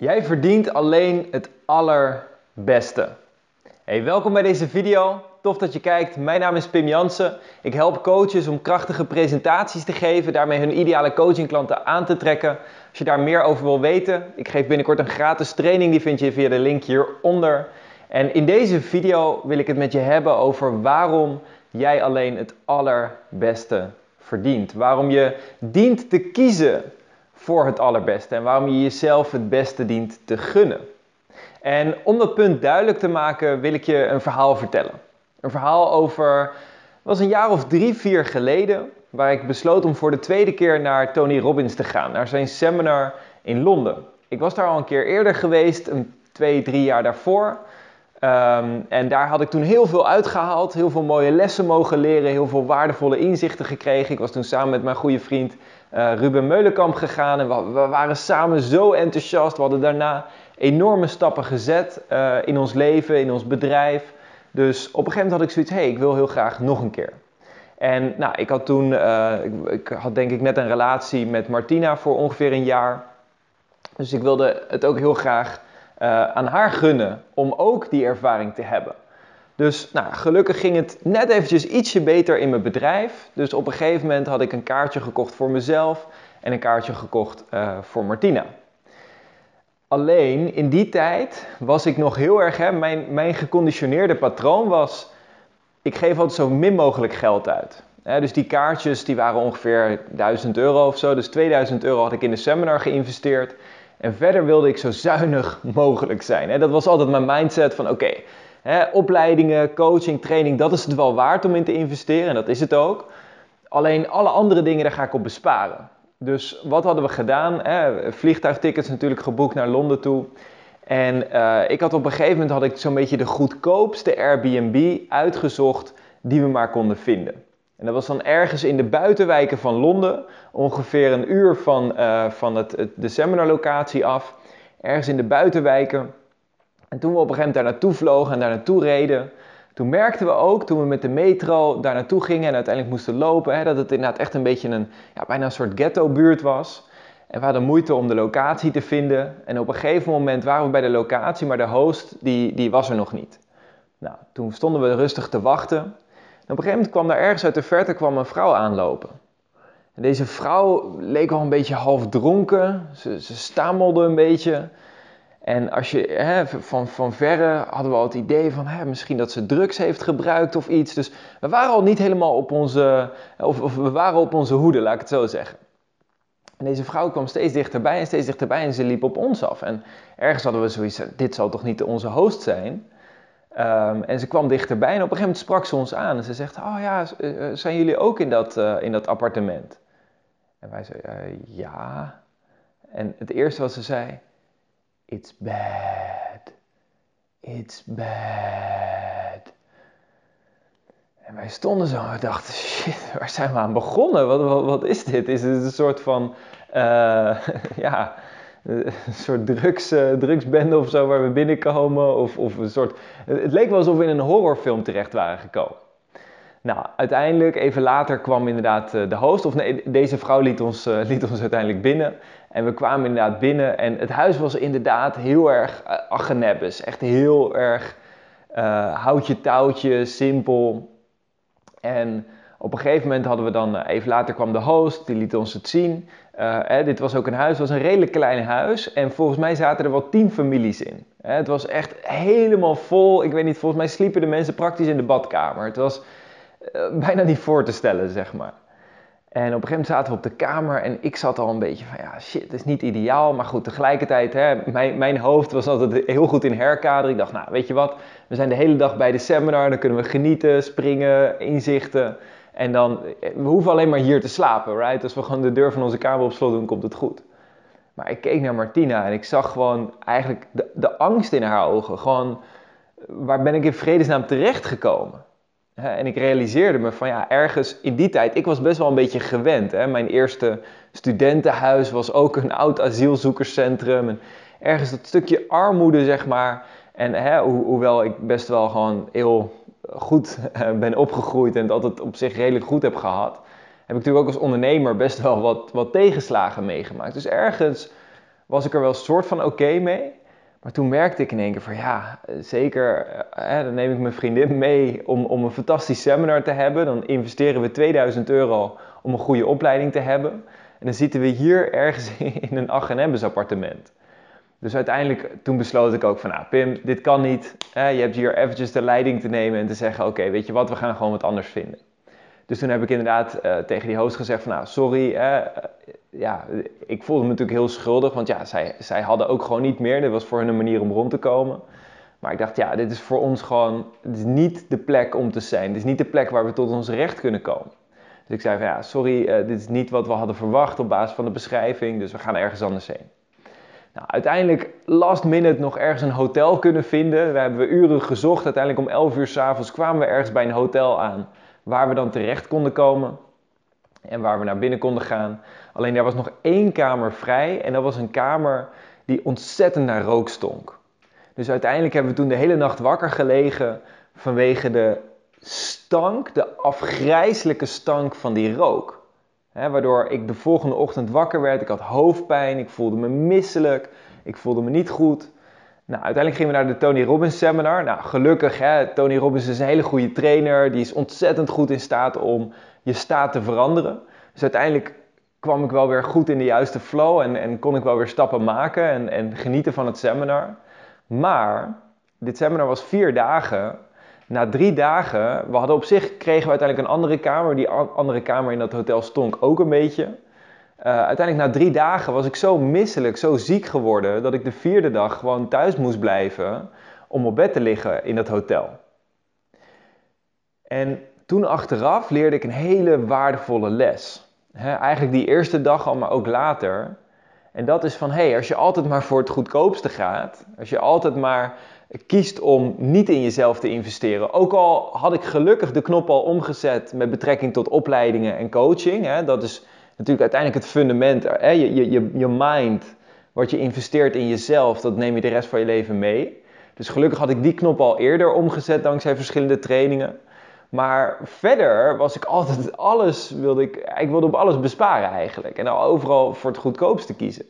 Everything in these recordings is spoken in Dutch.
Jij verdient alleen het allerbeste. Hey, welkom bij deze video. Tof dat je kijkt. Mijn naam is Pim Jansen. Ik help coaches om krachtige presentaties te geven, daarmee hun ideale coachingklanten aan te trekken. Als je daar meer over wil weten, ik geef binnenkort een gratis training, die vind je via de link hieronder. En in deze video wil ik het met je hebben over waarom jij alleen het allerbeste verdient. Waarom je dient te kiezen voor het allerbeste en waarom je jezelf het beste dient te gunnen. En om dat punt duidelijk te maken wil ik je een verhaal vertellen. Een verhaal over, het was een jaar of drie, vier geleden, waar ik besloot om voor de tweede keer naar Tony Robbins te gaan, naar zijn seminar in Londen. Ik was daar al een keer eerder geweest, een twee, drie jaar daarvoor. Ehm, en daar had ik toen heel veel uitgehaald, heel veel mooie lessen mogen leren, heel veel waardevolle inzichten gekregen. Ik was toen samen met mijn goede vriend uh, Ruben Meulenkamp gegaan en we, waren samen zo enthousiast. We hadden daarna enorme stappen gezet uh, in ons leven, in ons bedrijf. Dus op een gegeven moment had ik zoiets, hé, hey, ik wil heel graag nog een keer. En nou, ik had toen, uh, ik, ik, had denk ik net een relatie met Martina voor ongeveer een jaar. Dus ik wilde het ook heel graag aan haar gunnen om ook die ervaring te hebben. Dus nou, gelukkig ging het net eventjes ietsje beter in mijn bedrijf. Dus op een gegeven moment had ik een kaartje gekocht voor mezelf en een kaartje gekocht uh, voor Martina. Alleen in die tijd was ik nog heel erg, hè, mijn, mijn geconditioneerde patroon was, ik geef altijd zo min mogelijk geld uit. Dus die kaartjes die waren ongeveer 1000 euro of zo, dus 2000 euro had ik in de seminar geïnvesteerd. En verder wilde ik zo zuinig mogelijk zijn. Dat was altijd mijn mindset van oké, opleidingen, coaching, training, dat is het wel waard om in te investeren en dat is het ook. Alleen alle andere dingen, daar ga ik op besparen. Dus wat hadden we gedaan? Vliegtuigtickets natuurlijk geboekt naar Londen toe. En uh, ik had op een gegeven moment had ik zo'n beetje de goedkoopste Airbnb uitgezocht die we maar konden vinden. En dat was dan ergens in de buitenwijken van Londen, ongeveer een uur van, uh, van het, het, de seminarlocatie af. Ergens in de buitenwijken. En toen we op een gegeven moment daar naartoe vlogen en daar naartoe reden, toen merkten we ook, toen we met de metro daar naartoe gingen en uiteindelijk moesten lopen, hè, dat het inderdaad echt een beetje een, ja, bijna een soort ghetto-buurt was. En we hadden moeite om de locatie te vinden. En op een gegeven moment waren we bij de locatie, maar de host die, die was er nog niet. Nou, toen stonden we rustig te wachten. Op een gegeven moment kwam daar ergens uit de verte kwam een vrouw aanlopen. En deze vrouw leek al een beetje half dronken. Ze, ze stamelde een beetje. En als je, hè, van, van verre hadden we al het idee van hè, misschien dat ze drugs heeft gebruikt of iets. Dus we waren al niet helemaal op onze, of, of, we waren op onze hoede, laat ik het zo zeggen. En deze vrouw kwam steeds dichterbij en steeds dichterbij en ze liep op ons af. En ergens hadden we zoiets, dit zal toch niet onze host zijn? Um, en ze kwam dichterbij en op een gegeven moment sprak ze ons aan. En ze zegt, oh ja, zijn jullie ook in dat, uh, in dat appartement? En wij zeiden, uh, ja. En het eerste wat ze zei, It's bad. It's bad. En wij stonden zo en we dachten, shit, waar zijn we aan begonnen? Wat, wat, wat is dit? Is het een soort van, ja, een soort drugs, uh, drugsbende of zo waar we binnenkomen? Of, of een soort, het leek wel alsof we in een horrorfilm terecht waren gekomen. Nou, uiteindelijk, even later, kwam inderdaad de host. Of nee, deze vrouw liet ons, liet ons uiteindelijk binnen. En we kwamen inderdaad binnen. En het huis was inderdaad heel erg uh. Echt heel erg houtje touwtje, simpel. En op een gegeven moment hadden we dan, even later kwam de host, die liet ons het zien. Eh, dit was ook een huis, het was een redelijk klein huis. En volgens mij zaten er wel tien families in. het was echt helemaal vol. Ik weet niet, volgens mij sliepen de mensen praktisch in de badkamer. Het was bijna niet voor te stellen, zeg maar. En op een gegeven moment zaten we op de kamer en ik zat al een beetje van, ja shit, het is niet ideaal. Maar goed, tegelijkertijd, hè, mijn, mijn hoofd was altijd heel goed in herkaderen. Ik dacht, nou weet je wat, we zijn de hele dag bij de seminar, dan kunnen we genieten, springen, inzichten. En dan, we hoeven alleen maar hier te slapen, right? Als we gewoon de deur van onze kamer op slot doen, komt het goed. Maar ik keek naar Martina en ik zag gewoon eigenlijk de, de angst in haar ogen. Gewoon, waar ben ik in vredesnaam terechtgekomen? En ik realiseerde me van ja, ergens in die tijd, ik was best wel een beetje gewend. Hè? Mijn eerste studentenhuis was ook een oud asielzoekerscentrum. En ergens dat stukje armoede, zeg maar. En hè, ho hoewel ik best wel gewoon heel goed ben opgegroeid en het altijd op zich redelijk goed heb gehad, heb ik natuurlijk ook als ondernemer best wel wat, wat tegenslagen meegemaakt. Dus ergens was ik er wel een soort van oké mee. Maar toen merkte ik in één keer van ja, zeker, eh, dan neem ik mijn vriendin mee om, om een fantastisch seminar te hebben. Dan investeren we 2000 euro om een goede opleiding te hebben. En dan zitten we hier ergens in een Aghenembes appartement. Dus uiteindelijk, toen besloot ik ook van, nou Pim, dit kan niet. je hebt hier eventjes de leiding te nemen en te zeggen, oké, weet je wat, we gaan gewoon wat anders vinden. Dus toen heb ik inderdaad uh, tegen die host gezegd van, nou sorry, uh, ja, ik voelde me natuurlijk heel schuldig, want ja, zij, zij hadden ook gewoon niet meer. Dit was voor hun een manier om rond te komen. Maar ik dacht, ja, dit is voor ons gewoon, dit is niet de plek om te zijn. Dit is niet de plek waar we tot ons recht kunnen komen. Dus ik zei van, ja, sorry, uh, dit is niet wat we hadden verwacht op basis van de beschrijving, dus we gaan ergens anders heen. Nou, uiteindelijk last minute nog ergens een hotel kunnen vinden. We hebben uren gezocht. Uiteindelijk om 11 uur s'avonds kwamen we ergens bij een hotel aan waar we dan terecht konden komen en waar we naar binnen konden gaan. Alleen er was nog één kamer vrij en dat was een kamer die ontzettend naar rook stonk. Dus uiteindelijk hebben we toen de hele nacht wakker gelegen vanwege de stank, de afgrijzelijke stank van die rook. Waardoor ik de volgende ochtend wakker werd. Ik had hoofdpijn, ik voelde me misselijk, ik voelde me niet goed. Nou, uiteindelijk gingen we naar de Tony Robbins seminar. Nou, gelukkig, hè, Tony Robbins is een hele goede trainer. Die is ontzettend goed in staat om je staat te veranderen. Dus uiteindelijk kwam ik wel weer goed in de juiste flow en, en kon ik wel weer stappen maken en, en genieten van het seminar. Maar dit seminar was vier dagen. Na drie dagen, we hadden op zich, kregen we uiteindelijk een andere kamer. Die andere kamer in dat hotel stonk ook een beetje. Uh, uiteindelijk na drie dagen was ik zo misselijk, zo ziek geworden, dat ik de vierde dag gewoon thuis moest blijven om op bed te liggen in dat hotel. En toen achteraf leerde ik een hele waardevolle les. eigenlijk die eerste dag al, maar ook later. En dat is van, hé, hey, als je altijd maar voor het goedkoopste gaat, als je altijd maar kiest om niet in jezelf te investeren. Ook al had ik gelukkig de knop al omgezet met betrekking tot opleidingen en coaching. Hè, dat is natuurlijk uiteindelijk het fundament. Hè, je, je, je, je mind, wat je investeert in jezelf, dat neem je de rest van je leven mee. Dus gelukkig had ik die knop al eerder omgezet dankzij verschillende trainingen. Maar verder was ik altijd alles, wilde ik, ik wilde op alles besparen eigenlijk. En overal voor het goedkoopste kiezen.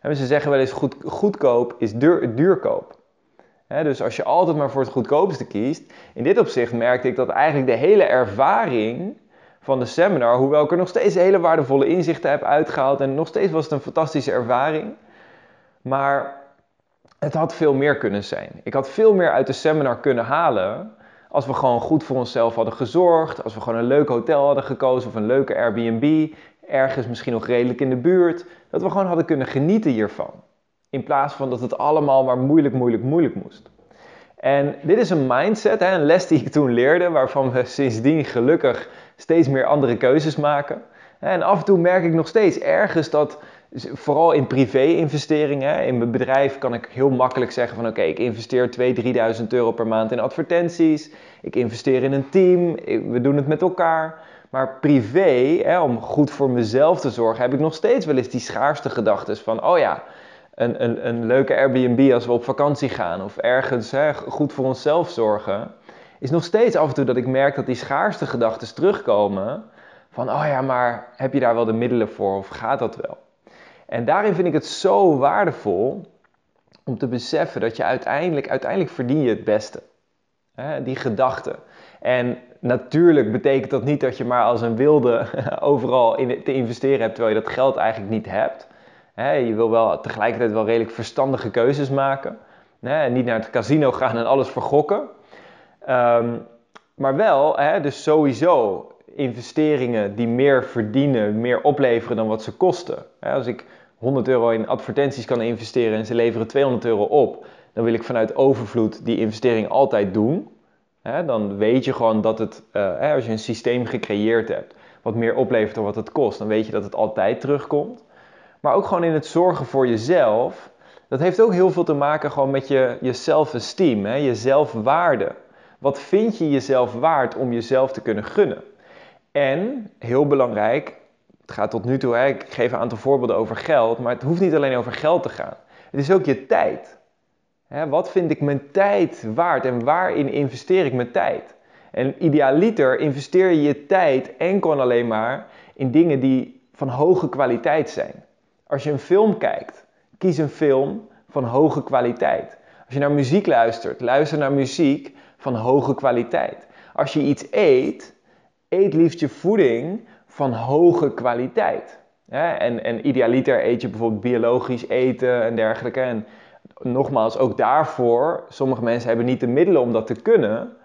En ze zeggen wel eens goed, goedkoop is duur, duurkoop. dus als je altijd maar voor het goedkoopste kiest. In dit opzicht merkte ik dat eigenlijk de hele ervaring van de seminar, hoewel ik er nog steeds hele waardevolle inzichten heb uitgehaald en nog steeds was het een fantastische ervaring. Maar het had veel meer kunnen zijn. Ik had veel meer uit de seminar kunnen halen als we gewoon goed voor onszelf hadden gezorgd, als we gewoon een leuk hotel hadden gekozen of een leuke Airbnb, ergens misschien nog redelijk in de buurt, dat we gewoon hadden kunnen genieten hiervan. In plaats van dat het allemaal maar moeilijk, moeilijk, moeilijk moest. En dit is een mindset, een les die ik toen leerde, waarvan we sindsdien gelukkig steeds meer andere keuzes maken. En af en toe merk ik nog steeds ergens dat, vooral in privé-investeringen, in mijn bedrijf kan ik heel makkelijk zeggen van oké, ik investeer 2.000, 3.000 euro per maand in advertenties, ik investeer in een team, we doen het met elkaar. Maar privé, hè, om goed voor mezelf te zorgen, heb ik nog steeds wel eens die schaarste gedachten van oh ja, een, een, een leuke Airbnb als we op vakantie gaan of ergens goed voor onszelf zorgen is nog steeds af en toe dat ik merk dat die schaarste gedachten terugkomen. Van, oh ja, maar heb je daar wel de middelen voor of gaat dat wel? En daarin vind ik het zo waardevol om te beseffen dat je uiteindelijk, uiteindelijk verdien je het beste. Hè, die gedachten. En natuurlijk betekent dat niet dat je maar als een wilde overal in te investeren hebt terwijl je dat geld eigenlijk niet hebt. je wil wel tegelijkertijd wel redelijk verstandige keuzes maken. niet naar het casino gaan en alles vergokken. Ehm, maar wel, hè, dus sowieso investeringen die meer verdienen, meer opleveren dan wat ze kosten. als ik 100 euro in advertenties kan investeren en ze leveren 200 euro op, dan wil ik vanuit overvloed die investering altijd doen. dan weet je gewoon dat het, uh, als je een systeem gecreëerd hebt, wat meer oplevert dan wat het kost, dan weet je dat het altijd terugkomt. Maar ook gewoon in het zorgen voor jezelf, dat heeft ook heel veel te maken gewoon met je, je self-esteem, je zelfwaarde. Wat vind je jezelf waard om jezelf te kunnen gunnen? En, heel belangrijk, het gaat tot nu toe, hè, ik geef een aantal voorbeelden over geld, maar het hoeft niet alleen over geld te gaan. Het is ook je tijd. Hè, wat vind ik mijn tijd waard en waarin investeer ik mijn tijd? En idealiter investeer je je tijd enkel en alleen maar in dingen die van hoge kwaliteit zijn. Als je een film kijkt, kies een film van hoge kwaliteit. Als je naar muziek luistert, luister naar muziek van hoge kwaliteit. Als je iets eet, eet liefst je voeding van hoge kwaliteit. En, en idealiter eet je bijvoorbeeld biologisch eten en dergelijke. En nogmaals, ook daarvoor, sommige mensen hebben niet de middelen om dat te kunnen.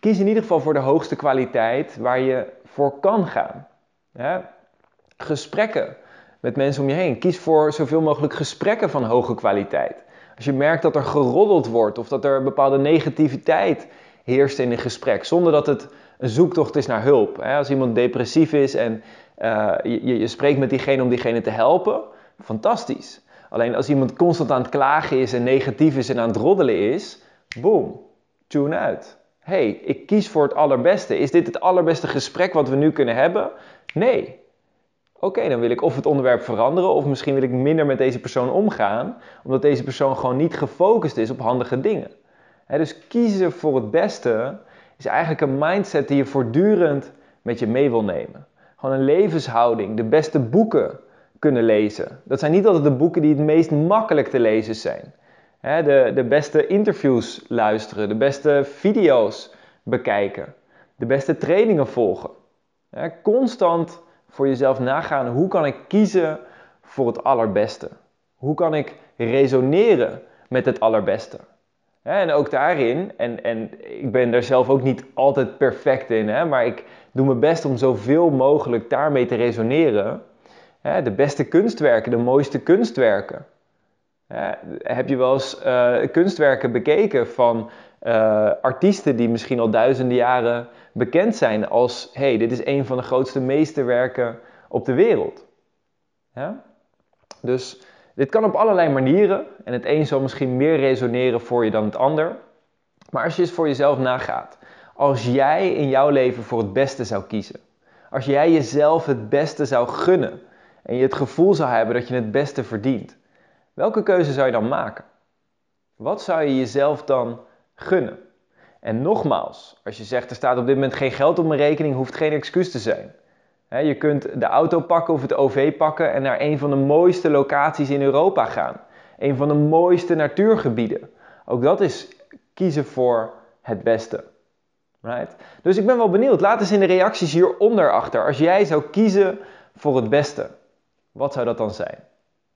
Kies in ieder geval voor de hoogste kwaliteit waar je voor kan gaan. Gesprekken met mensen om je heen. Kies voor zoveel mogelijk gesprekken van hoge kwaliteit. Als je merkt dat er geroddeld wordt of dat er bepaalde negativiteit heerst in een gesprek, zonder dat het een zoektocht is naar hulp. Als iemand depressief is en uh, je, spreekt met diegene om diegene te helpen, fantastisch. Alleen als iemand constant aan het klagen is en negatief is en aan het roddelen is, boom, tune uit. hey, ik kies voor het allerbeste. Is dit het allerbeste gesprek wat we nu kunnen hebben? Nee. Oké, dan wil ik of het onderwerp veranderen of misschien wil ik minder met deze persoon omgaan, omdat deze persoon gewoon niet gefocust is op handige dingen. dus kiezen voor het beste is eigenlijk een mindset die je voortdurend met je mee wil nemen. Gewoon een levenshouding, de beste boeken kunnen lezen. Dat zijn niet altijd de boeken die het meest makkelijk te lezen zijn. de, de beste interviews luisteren, de beste video's bekijken, de beste trainingen volgen. constant voor jezelf nagaan, hoe kan ik kiezen voor het allerbeste? Hoe kan ik resoneren met het allerbeste? En ook daarin, en, en ik ben daar zelf ook niet altijd perfect in, hè, maar ik doe mijn best om zoveel mogelijk daarmee te resoneren. De beste kunstwerken, de mooiste kunstwerken. Heb je wel eens uh, kunstwerken bekeken van uh, artiesten die misschien al duizenden jaren bekend zijn als: hey, dit is een van de grootste meesterwerken op de wereld? Dus dit kan op allerlei manieren en het een zal misschien meer resoneren voor je dan het ander. Maar als je eens voor jezelf nagaat, als jij in jouw leven voor het beste zou kiezen, als jij jezelf het beste zou gunnen en je het gevoel zou hebben dat je het beste verdient, welke keuze zou je dan maken? Wat zou je jezelf dan gunnen? En nogmaals, als je zegt er staat op dit moment geen geld op mijn rekening, hoeft geen excuus te zijn. Je kunt de auto pakken of het OV pakken en naar een van de mooiste locaties in Europa gaan. Een van de mooiste natuurgebieden. Ook dat is kiezen voor het beste. Right? Dus ik ben wel benieuwd. Laat eens in de reacties hieronder achter. Als jij zou kiezen voor het beste, wat zou dat dan zijn?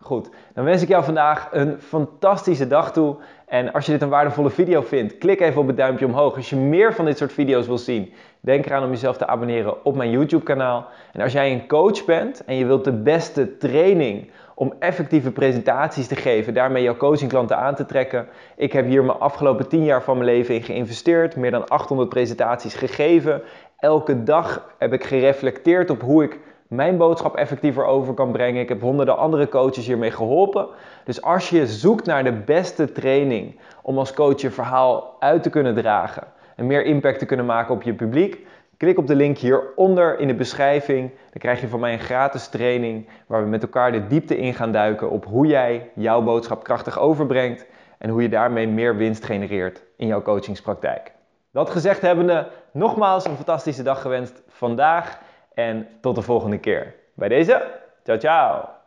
Goed, dan wens ik jou vandaag een fantastische dag toe. En als je dit een waardevolle video vindt, klik even op het duimpje omhoog. Als je meer van dit soort video's wil zien, denk eraan om jezelf te abonneren op mijn YouTube kanaal. En als jij een coach bent en je wilt de beste training om effectieve presentaties te geven, daarmee jouw coachingklanten aan te trekken. Ik heb hier mijn afgelopen 10 jaar van mijn leven in geïnvesteerd, meer dan 800 presentaties gegeven. Elke dag heb ik gereflecteerd op hoe ik mijn boodschap effectiever over kan brengen. Ik heb honderden andere coaches hiermee geholpen. Dus als je zoekt naar de beste training om als coach je verhaal uit te kunnen dragen en meer impact te kunnen maken op je publiek, klik op de link hieronder in de beschrijving. Dan krijg je van mij een gratis training waar we met elkaar de diepte in gaan duiken op hoe jij jouw boodschap krachtig overbrengt en hoe je daarmee meer winst genereert in jouw coachingspraktijk. Dat gezegd hebbende, nogmaals een fantastische dag gewenst vandaag. En tot de volgende keer. Bij deze, ciao ciao!